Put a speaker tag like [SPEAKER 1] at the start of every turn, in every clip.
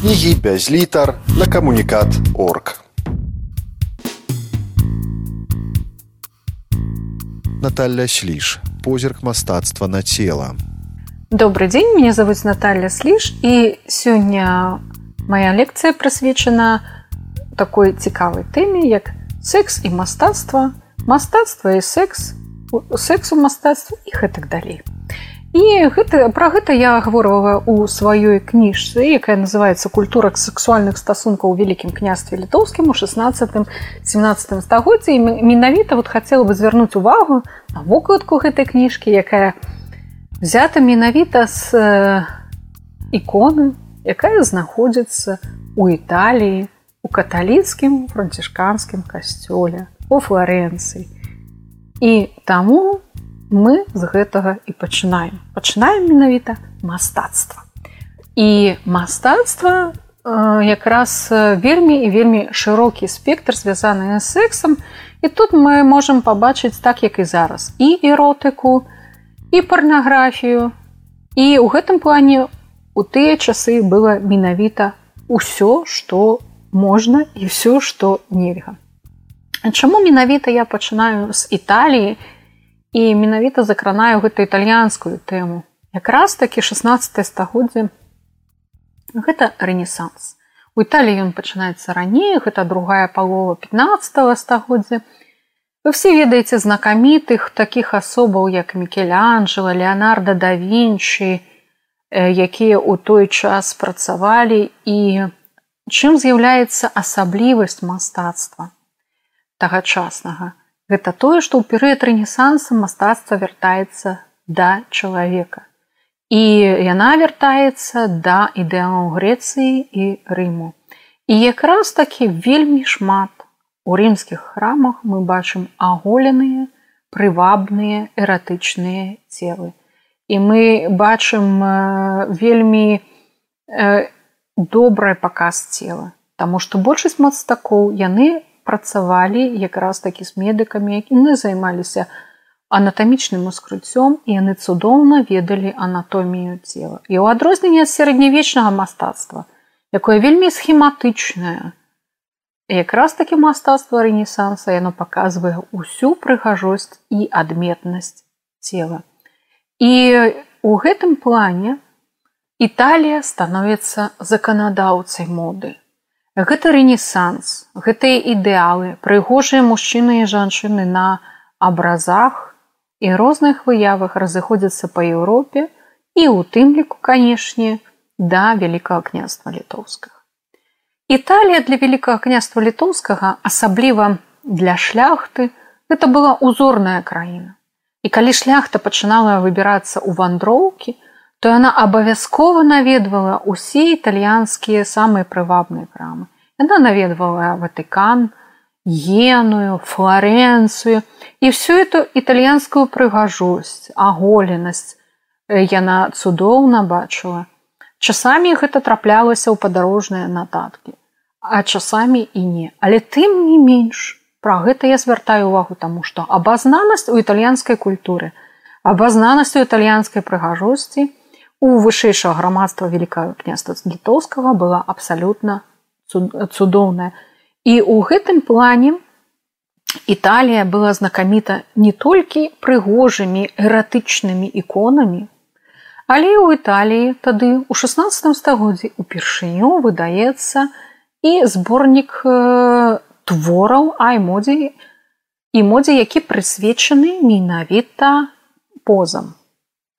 [SPEAKER 1] кнігі без літар на камунікат орг. Наталья Сліж, позірк мастацтва на цела.
[SPEAKER 2] Добрый день, меня зовут Наталья Сліж і сёння моя лекцыя прысвечана такой цікавай тэме, як секс і мастацтва, мастацтва і секс, секс у мастацтва і гэтак далей. І гэта, пра гэта я гаворвала ў сваёй кніжцы, якая называецца культура сексуальных стасункаў у вялікім княстве літоўскім у 16 17 стагоддзі менавіта вот хацела бы звярнуць увагу на вокладку гэтай кніжкі, якая взята менавіта з іконы, якая знаходзіцца у Італіі у каталіцкім францішканскім касцёле у Флоренцыі. І таму мы з гэтага і пачынаем. Пачынаем менавіта мастацтва. І мастацтва э, якраз вельмі і вельмі шырокі спектр звязаны з сексам. І тут мы можемм пабачыць так як і зараз і эротыку і парнаграфію. І ў гэтым плане у тыя часы было менавіта ўсё што можна і ўсё што нельга. Чаму менавіта я пачынаю з італіі і менавіта закранаю гэту італьянскую тэму. Якраз такі 16 стагоддзя гэта рэнесанс. У італіі ён пачынаецца раней гэта другая палова 15 стагоддзя. Вы все ведаеце знакамітых такіх асобаў як мікелянджела леонардо да вінчы якія ў той час працавалі. І чым з'яўляецца асаблівасць мастацтва тагачаснага гэта тое што ў перыяд рэнесанса мастацтва вяртаецца да чалавека. І яна вяртаецца да ідэалаў грэцыі і рыму. І якраз такі вельмі шмат. У рымскіх храмах мы бачым аголеныя прывабныя эратычныя целы. І мы бачым вельмі добрае паказ цела. Таму што большасць мастакоў яны працавалі якраз такі з медыкамі якімі займаліся анатамічным ускрыццём і яны цудоўна ведалі анатомію цела. І ў адрозненне ад сярэднявечнага мастацтва якое вельмі схематычнае якраз такі мастацтва рэнесанса яно паказвае ўсю прыгажосць і адметнасць цела. І у гэтым плане Італія становіцца заканадаўцай моды Гэта рэнесанс, гэтыя ідэалы, прыгожыя мужчыны і жанчыны на абразах і розных выявах разыходзяцца па Еўропе і ў тым ліку, канешне, да вялікага княства літоўскага. Італія для вялікага княства літоўскага, асабліва для шляхты, гэта была узорная краіна. І калі шляхта пачынала выбірацца ў вандроўкі, то яна абавязкова наведвала ўсе італьянскія самыя прывабныя крамы. Яна наведвала Ватыкан, Еную, Флоренцыю і всю эту італьянскую прыгажосць, аголенасць яна цудоўна бачыла. Часамі гэта траплялася ў падарожныя нататкі, а часамі і не. Але тым не менш, пра гэта я звяртаю увагу таму, што абазнанасць у італьянскай культуры, абазнанасць у італьянскай прыгажосці, у вышэйшага грамадства великкага княства літоўскага была абсалютна цудоўная. І ў гэтым плане Італія была знакаміта не толькі прыгожымі эратычнымі іконамі але ў Італіі тады у 16 стагоддзі упершыню выдаецца і зборнік твораў аймодзі і модзе які прысвечаны менавіта позам.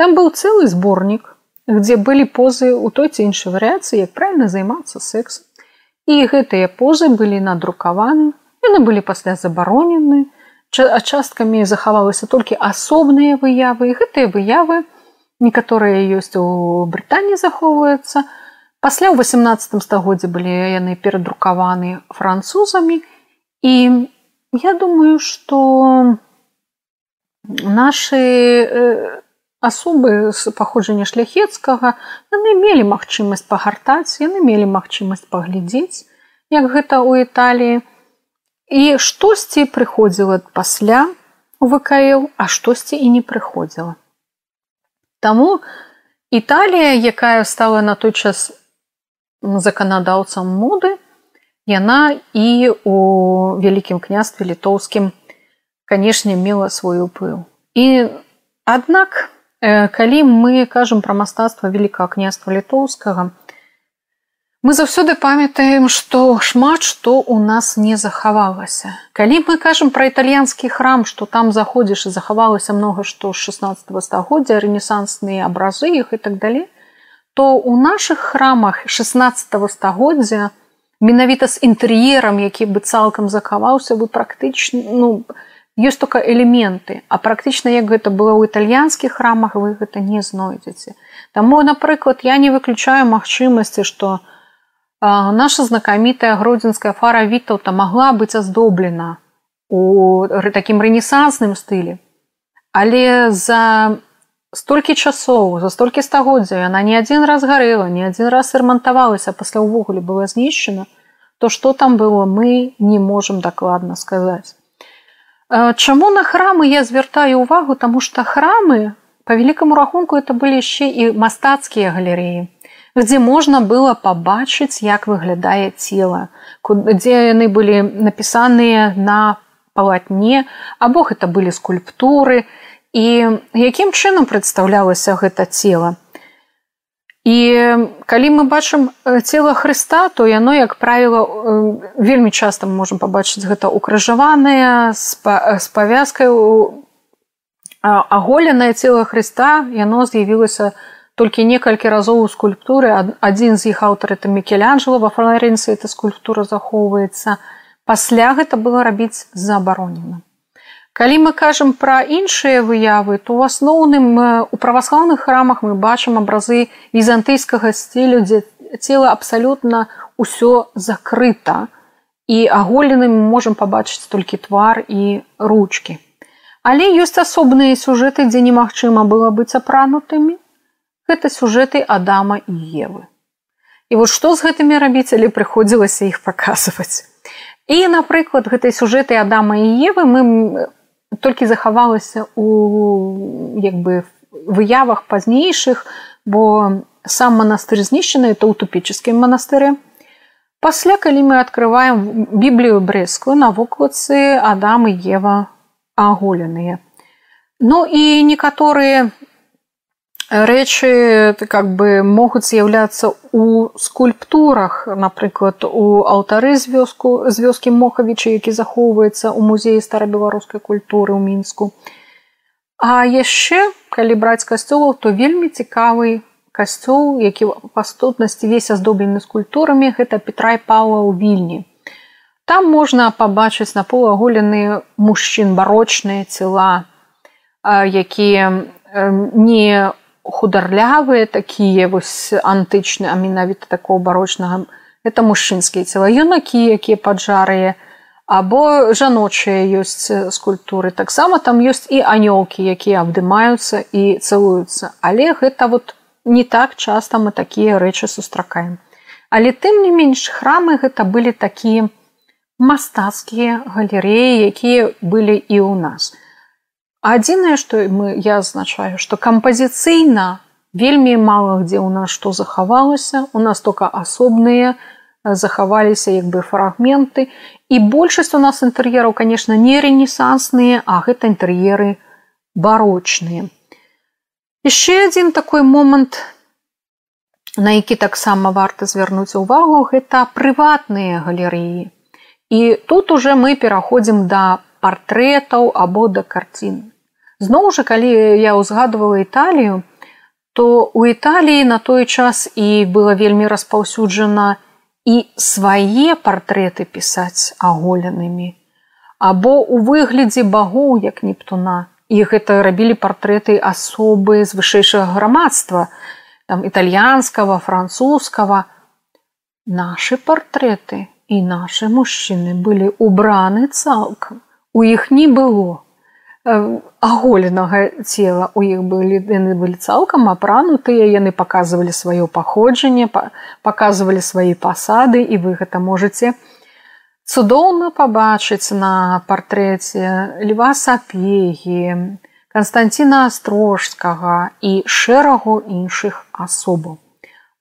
[SPEAKER 2] Там быў цэлы зборнік где былі позы у той ці іншай варыяцыі як правильно займацца сексом. І гэтыя позы былі надрукаваны яны былі пасля забаронены часткамі захавалася толькі асобныя выявы і гэтыя выявы некаторыя ёсць у брытані захоўваюцца. Пасля ў 18 стагоддзе былі яны перадрукаваны французамі. І я думаю что наши асобы з паходжання шляхецкага яны мелі магчымасць пагартаць яны мелі магчымасць паглядзець як гэта ў італіі. І штосьці прыходзіла пасля у вКл а штосьці і не прыходзіла. Таму Італія якая стала на той час заканадаўцам моды яна і у вялікім княстве літоўскім канешне мела свой уплыў і аднак калі мы кажам пра мастацтва великкага княства літоўскага мы заўсёды памятаем што шмат што у нас не захавалася. Калі мы кажам пра італьянскі храм што там заходзіш і захавалася многа што 16 стагоддзя рэнесансныя абразы іх і так далей то у наших храмах 16 стагоддзя менавіта з інтэр'ерам які бы цалкам захаваўся вы практычна ну ёсць только элементы а практычна як гэта было ў італьянскіх храмах вы гэта не знойдзеце Таму напрыклад я не выключаю магчымасці што наша знакамітая гродзенская фара вітаўта магла быць аздоблена у такім рэнесансным стылі але за столькі часоў за столькі стагоддзя яна не адзін раз гарэла не адзін раз ремантавалася пасля ўвогуле была знішчана то што там было мы не можемм дакладна сказаць Чаму на храмы я звяртаю ўвагу? Таму што храмы по великкаму рахунку это былі яшчэ і мастацкія галерэі дзе можна было пабачыць як выглядае цела дзе яны былі напісаныя на палатне або гэта былі скульптуры. І якім чынам прадстаўлялася гэта цела і калі мы бачым цела Хрыста то яно як правіла вельмі часта мы можемм пабачыць гэта укрыжаванае з павязкай аголенае цела Хрыста яно з'явілася толькі некалькі разоў у скульптуры. Адзін з іх аўтар это мікелянджела во флоренцыі эта скульптура захоўваецца. Пасля гэта было рабіць забаронена Калі мы кажам пра іншыя выявы, то ў асноўным у праваслаўных храмах мы бачым абразы візантыйскага стылю, дзе цела абсалютна ўсё закрыта. І аголеным можам пабачыць толькі твар і ручкі. Але ёсць асобныя сюжэты, дзе немагчыма было быць апранутымі. Гэта сюжэты Адама і Евы. І вот што з гэтымі рабіць, але прыходзілася іх паказваць. І, напрыклад, гэтай сюжэты Адама і Евы мы толькі захавалася у як бы выявах пазнейшых бо сам манастыр знішчаны это утопічскім манастыры. Пасля калі мы открываем біблію брэскую на вокладцы адам і ева аголеныя ну і некаторыя рэчы как бы могуць з'яўляцца у скульптурах напрыклад у алтары з вёску з вёскі мохавічы які захоўваецца ў музеі старабеларускай культуры ў мінску. А яшчэ калі браць касцёлаў то вельмі цікавы касцёл які паступнасці весь аздоблены скульптурамі гэта петра і паула ў вільні. Там можна пабачыць на полуаголены мужчын барочныя цела якія не хударлявыя такія вось антычныя а менавіта такого барочнага. Это мужчынскія цела. Юнакі якія поджарыя або жаночыя ёсць скульптуры. Таксама там ёсць і анёлкі якія абдымаюцца і цэлуюцца. Але гэта вот не так часта мы такія рэчы сустракаем. Але тым не менш храмы гэта былі такія мастацкія галерэі якія былі і ў нас. то адзінае што мы я азначаю што кампазіцыйна вельмі мала дзе ў нас што захавалася. У нас только асобныя захаваліся як бы фрагменты. І большасць у нас інтэр'ераў конечно не рэнесансныя а гэта інтэр'еры барочныя. Яшчэ адзін такой момант на які таксама варта звярнуць увагу гэта прыватныя галерэі. І тут уже мы пераходзім да партрэтаў або да карцін. Зноў жа калі я ўзгадывала італію, то у італіі на той час і было вельмі распаўсюджана і свае партрэты пісаць аголенымі або у выглядзе багоў як нептуна. І гэта рабілі партрэты асобы з вышэйшага грамадства там італьянскага французскага. Наши партрэты і наши мужчыны былі убраны цалкам у іх не было аголенага цела. У іх былі яны былі цалкам апранутыя яны паказвалі сваё паходжанне паказвалі свае пасады і вы гэта можете цудоўна пабачыць на партрэце льва сапегі Канстанціна астрожскага і шэрагу іншых асобаў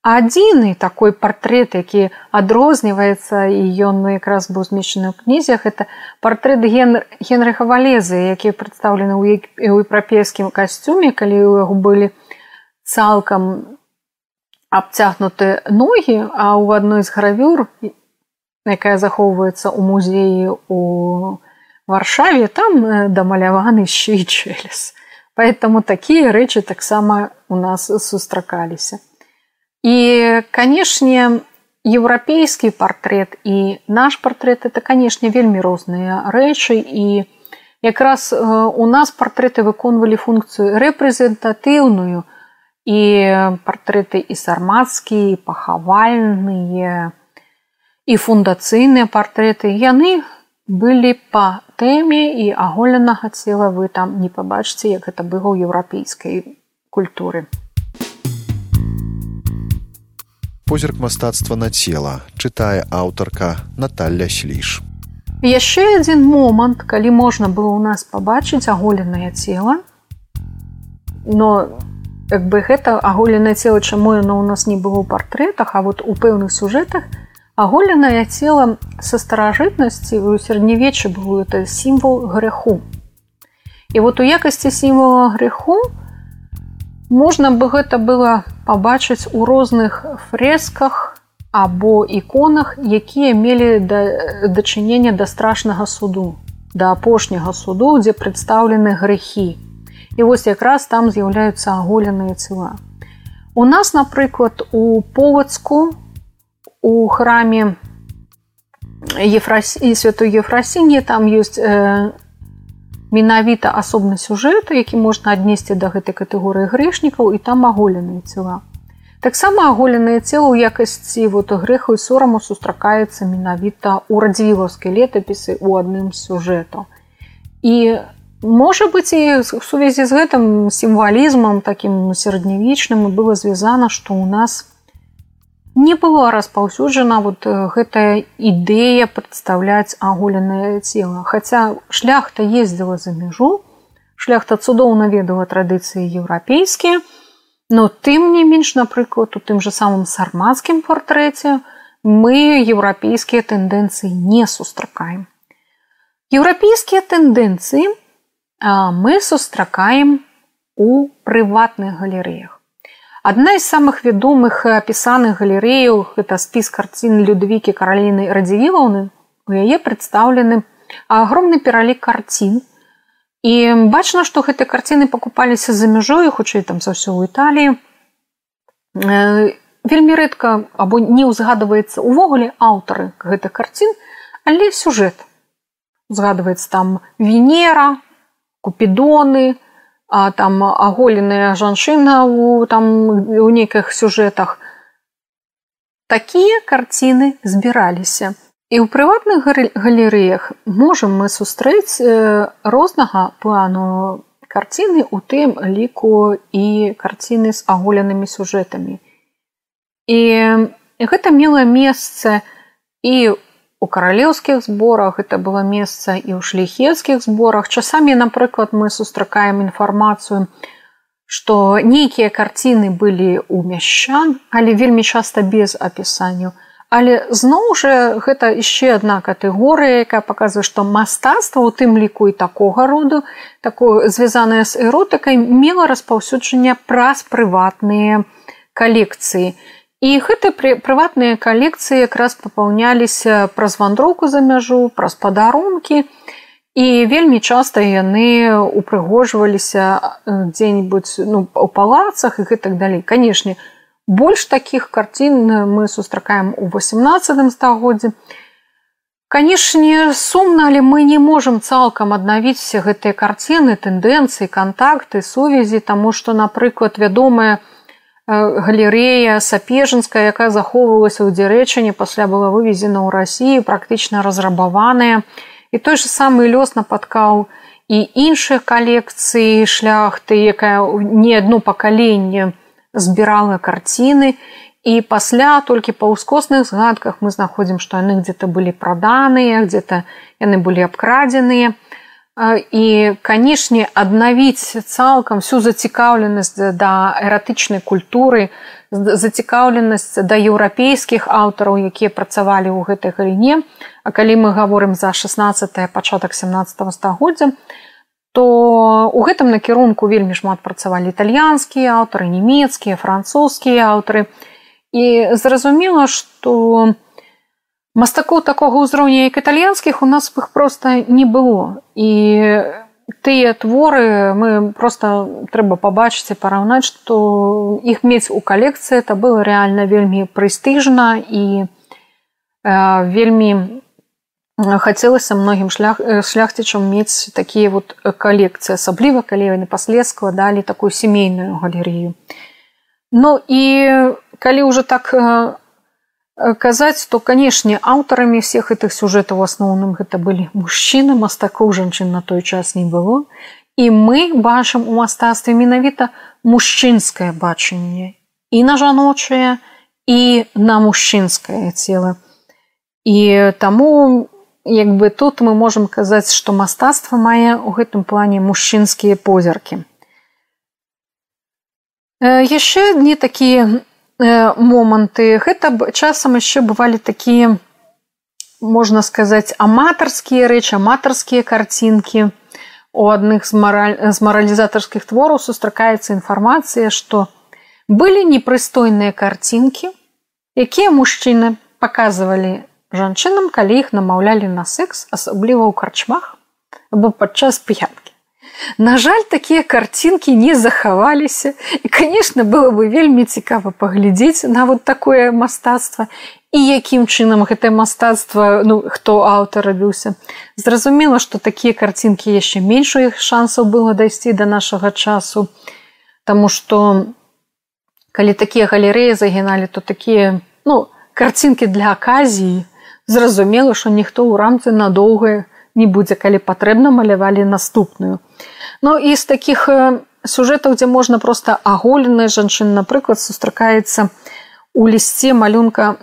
[SPEAKER 2] адзіны такой партрэт які адрозніваецца і ён якраз быў змешчаны ў кнізях это партрэт ген генрыха валезы які прадстаўлены ў еўрапейскім касцюме калі у яго былі цалкам абцягнуты ногі а ў адной з гравюр якая захоўваецца ў музеі у варшаве там дамаляваны шчычэлес поэтому такія рэчы таксама у нас сустракаліся І, канешне, еўрапейскі партрэт і наш партрэт это, канешне, вельмі розныя рэчы і якраз у нас партрэты выконвалі функцыю рэпрэзентатыўную і партрэты і сармацкія, пахавальныя і фундацыйныя партрэты яны былі па тэме і аголенага цела вы там не пабачыце, як гэта было ў еўрапейскай культуры.
[SPEAKER 1] Позірк мастацтва на цела чытае аўтарка Наталля сліш.
[SPEAKER 2] Яшчэ адзін момант, калі можна было ў нас пабачыць аголенае цела. Но як бы гэта аголенае цела, чаму яно ў нас не было ў партрэтах, а вот у пэўных сюжэтах аголенае цела са старажытнасці у сярэднявечы было это сімвал грэху. І вот у якасці сімвала грэху, можна бы гэта было пабачыць у розных фресках або іконах якія мелі да, дачынення да страшнага суду да апошняга суду дзе прадстаўлены грэхі і вось якраз там з'яўляюцца аголеныя цела. У нас напрыклад у повацку у храме ефрасі святой ефрасіні там ёсць э, менавіта асобны сюжэт які можна аднесці да гэтай катэгорыі грэшнікаў і там аголеныя цела. Таксама аголеныя цела ў якасці вот грэху і сораму сустракаецца менавіта ў радзіваўскай летапісы у адным сюжэту і можа быць і сувязі з гэтым сімвалізмам таким сярэднявечным было звязана што ў нас у не было распаўсюджана вот э, гэтая ідэя прадстаўляць аголенае цела. Хаця шляхта ездзіла за мяжу шляхта цудоўна ведала традыцыі еўрапейскія но тым не менш напрыклад у тым же самым сармацкім партрэце мы еўрапейскія тэндэнцыі не сустракаем. Еўрапейскія тэндэнцыі мы сустракаем у прыватных галерэях Адна з самых вядомых апісаных галерэяў гэта спіс карцін людвікі караліны радзівілаўны. У яе прадстаўлены агромны пералік карцін. І бачна што гэтыя карціны пакупаліся за мяжою хутчэй там за ўсё ў італіі. Вельмі рэдка або не ўзгадваецца увогуле аўтары гэтых карцін але сюжэт. Згадваецца там венера купідоны а там аголеная жанчына у там у нейкіх сюжэтах такія карціны збіраліся. І ў прыватных галерэях можам мы сустрэць рознага плану карціны у тым ліку і карціны з аголенымі сюжэтамі і гэта мела месца і у каралеўскіх зборах это было месца і ў шляхецкіх зборах часамі напрыклад мы сустракаем інфармацыю што нейкія карціны былі ў мяшчан але вельмі часта без апісанняў але зноў жа гэта яшчэ адна катэгорыя якая паказвае што мастацтва у тым ліку і такога роду такое звязанае з эротыкай мела распаўсюджання праз прыватныя калекцыі. і І гэты прыватныя калекцыі якраз папаўняліся праз вандроўку за мяжу, праз падарункі. І вельмі часта яны упрыгожваліся дзе-нибудь ну, у палацах і гэтак далей. Канешне, больш такіх карцін мы сустракаем у 18 стагоддзе. Канешне, сумна, але мы не можам цалкам аднавіць все гэтыя карціны, тэндэнцыі, кантакты, сувязі, таму што, напрыклад, вядомая, галерэя сапежанская якая захоўвалася ў дзярэчане пасля была вывезена ў рассію практычна разрабаваная. І той же самы лёс нападкаў і іншыя калекцыі шляхты якая не адно пакаленне збірала карціны. І пасля толькі па ўскосных згадках мы знаходзім што яны где-то былі праданыя где-то яны былі абкрадзеныя. і канешне аднавіць цалкам всю зацікаўленасць да эратычнай культуры зацікаўленасць да еўрапейскіх аўтараў якія працавалі ў гэтай галіне. А калі мы гаворым за 16 пачатак 17 стагоддзя то у гэтым накірунку вельмі шмат працавалі італьянскія аўтары нямецкія французскія аўтары. І зразумела што у мастакоў такога ўзроўня як італьянскіх у нас іх просто не было. І тыя творы мы просто трэба пабачыць і параўнаць што іх мець у калекцыі это было рэальна вельмі прэстыжна і э, вельмі хацелася многім шлях шляхцічам мець такія вот калекцыі асабліва калі яны паслед складалі такую сямейную галерею Ну і калі ўжо так Э, казаць то канешне аўтарамі всех гэтых сюжэтаў у асноўным гэта былі мужчыны мастакоў жанчын на той час не было. І мы бачым у мастацтве менавіта мужчынскае бачанне і на жаночае і на мужчынскае цела і таму як бы тут мы можемм казаць што мастацтва мае ў гэтым плане мужчынскія позіркі. Яшчэ не такія моманты. Гэта часам яшчэ бывалі такія можна сказаць аматарскія рэчы аматарскія карцінкі. У адных з мараль з маралізатарскіх твораў сустракаецца інфармацыя што былі непрыстойныя карцінкі якія мужчыны паказвалі жанчынам калі іх намаўлялі на секс асабліва ў карчмах або падчас п'янкі На жаль, такія карцінкі не захаваліся. І, канешне, было бы вельмі цікава паглядзець на вот такое мастацтва і якім чынам гэтае мастацтва ну, хто аўтар рабіўся. Зразумела, што такія карцінкі яшчэ менш у іх шансаў было дайсці да нашага часу. Таму што калі такія галерэі загіналі, то такія ну, карцінкі для аказіі, зразумела, што ніхто ў рамцы надоўгае, не будзе калі патрэбна малявалі наступную. Ну і з таких сюжэтаў дзе можна просто аголеная жанчын напрыклад сустракаецца у лісце малюнка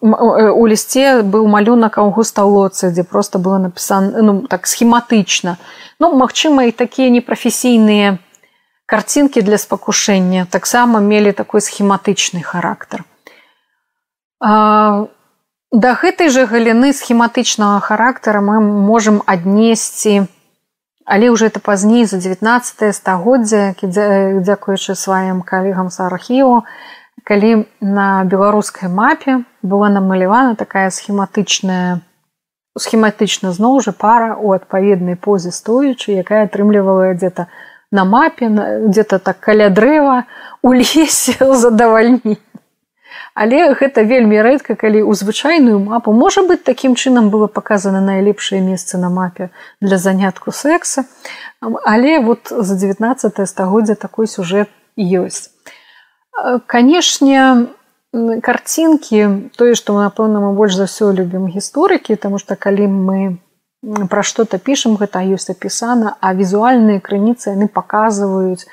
[SPEAKER 2] у лісце быў малюнак аўгуста лоцы дзе просто было напісана ну, так схематычна. Ну магчыма і такія непрафесійныя карцінкі для спакушэння таксама мелі такой схематычны характар. А, Да гэтай жа галіны схематычнага характара мы можам аднесці, але ўжо это пазней за 19 стагоддзя, дзякуючы сваім калегам з архіву, калі на беларускай мапе была намалявана такая схематычная схематычна зноў жа пара ў адпаведнай позе стоючы, якая атрымлівала дзе-то на мапе дзе-то так каля дрэва у лесе задавальні але гэта вельмі рэдка калі ў звычайную мапу. Можа быть такім чынам было показано найлепшае месца на мапе для занятку секса. Але вот за 19 стагоддзя такой сюжэт ёсць. Канешне карцінкі тое што напэўна мы больш за ўсё любім гісторыкі тому что калі мы пра што-то пішам гэта ёсць апісана а візуальныя крыніцы яны паказваюць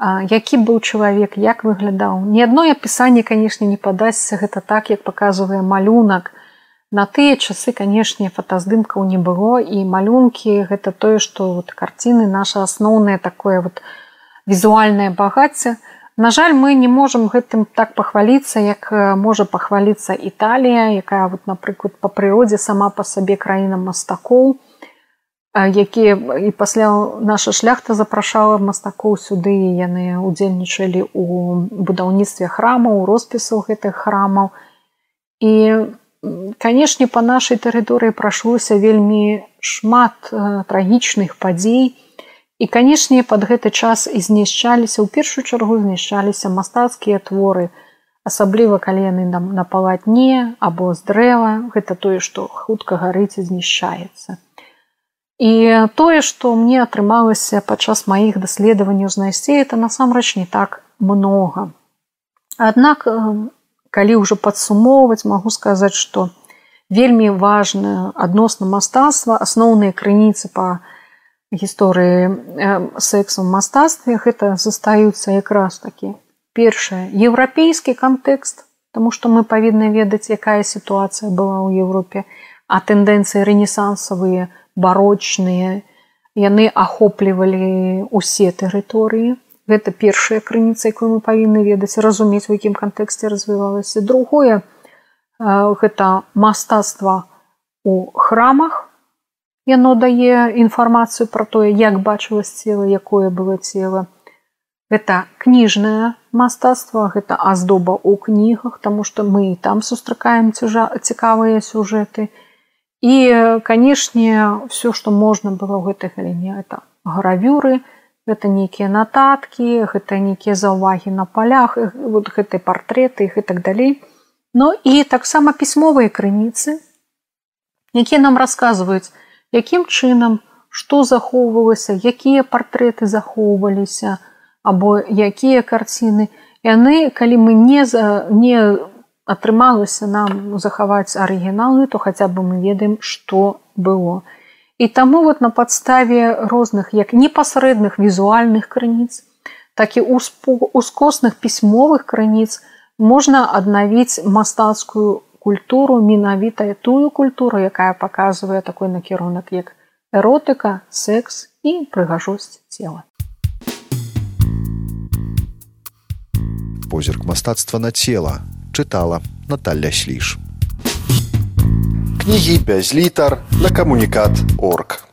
[SPEAKER 2] які быў чалавек як выглядаў? Ні адно апісанне канешне не падасся. Гэта так як паказвае малюнак. На тыя часы канешне фотаздымкаў не было. І малюнкі гэта тое што вот карціны наша асноўнае такое вот візуальнае багацце. На жаль мы не можемм гэтым так пахваліцца як можа пахваліцца італія якая вот напрыклад па прыродзе сама па сабе краіна мастакоў якія і пасля наша шляхта запрашала мастакоў сюды яны удзельнічалі у будаўніцтве храмаў роспісаў гэтых храмаў. І канешне па нашай тэрыторыі прайшлося вельмі шмат трагічных падзей. І канешне пад гэты час і знішчаліся ў першую чаргу знішчаліся мастацкія творы асабліва калі яны нам на палатне або з дрэва. Гэта тое што хутка гарыць і знішчаецца І тое, што мне атрымалася падчас маіх даследаванняў знайсці, это насамрэч не так многа. Аднак калі ўжо падсумоўваць, магу сказаць, што вельмі важна адносна мастацтва, асноўныя крыніцы па гісторыі сексу мастацтве гэта застаюцца якраз такі. Першае еўрапейскі кантэкст, Таму што мы павінны ведаць, якая сітуацыя была ў Еўропе, а тэндэнцыі рэнесансавыя, барочныя. Яны ахоплівалі усе тэрыторыі. Гэта першая крыніца якую мы павінны ведаць разумець у якім кантэксце развівалася. Другое гэта мастацтва у храмах. Яно дае інфармацыю пра тое як бачылось цела якое было цела. Гэта кніжнае мастацтва гэта аздоба ў кнігах тому что мы там сустракаем цяжа цікавыя сюжэты. і канешне все што можна было ў гэтай галіне это гравюры гэта нейкія нататкі гэта нейкія заўвагі на палях вот гэтай партреты і так далей Ну і таксама пісьмовыя крыніцы якія нам расказваюць якім чынам што захоўвалася якія партреты захоўваліся або якія карціны. Яны калі мы не за не атрымалася нам захаваць арыгіналы то хаця бы мы ведаем што было і таму вот на падставе розных як непасрэдных візуальных крыніц так і ускосных пісьмовых крыніц можна аднавіць мастацкую культуру менавіта тую культуру якая паказвае такой накірунак як эротыка секс і прыгажосць цела
[SPEAKER 1] позірк мастацтва на цела чытала Наталля сліж кнігі без літар на камунікат орг